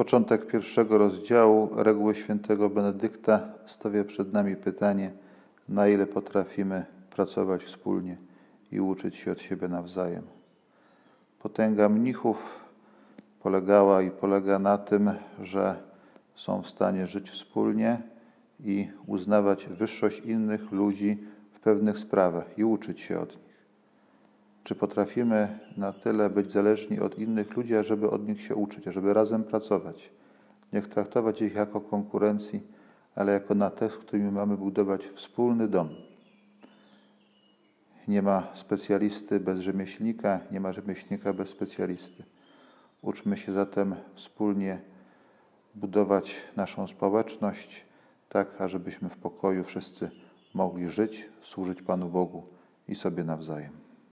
Początek pierwszego rozdziału reguły świętego Benedykta stawia przed nami pytanie, na ile potrafimy pracować wspólnie i uczyć się od siebie nawzajem. Potęga mnichów polegała i polega na tym, że są w stanie żyć wspólnie i uznawać wyższość innych ludzi w pewnych sprawach i uczyć się od nich. Czy potrafimy na tyle być zależni od innych ludzi, ażeby od nich się uczyć, ażeby razem pracować? Nie traktować ich jako konkurencji, ale jako na te, z którymi mamy budować wspólny dom. Nie ma specjalisty bez rzemieślnika, nie ma rzemieślnika bez specjalisty. Uczmy się zatem wspólnie budować naszą społeczność, tak ażebyśmy w pokoju wszyscy mogli żyć, służyć Panu Bogu i sobie nawzajem.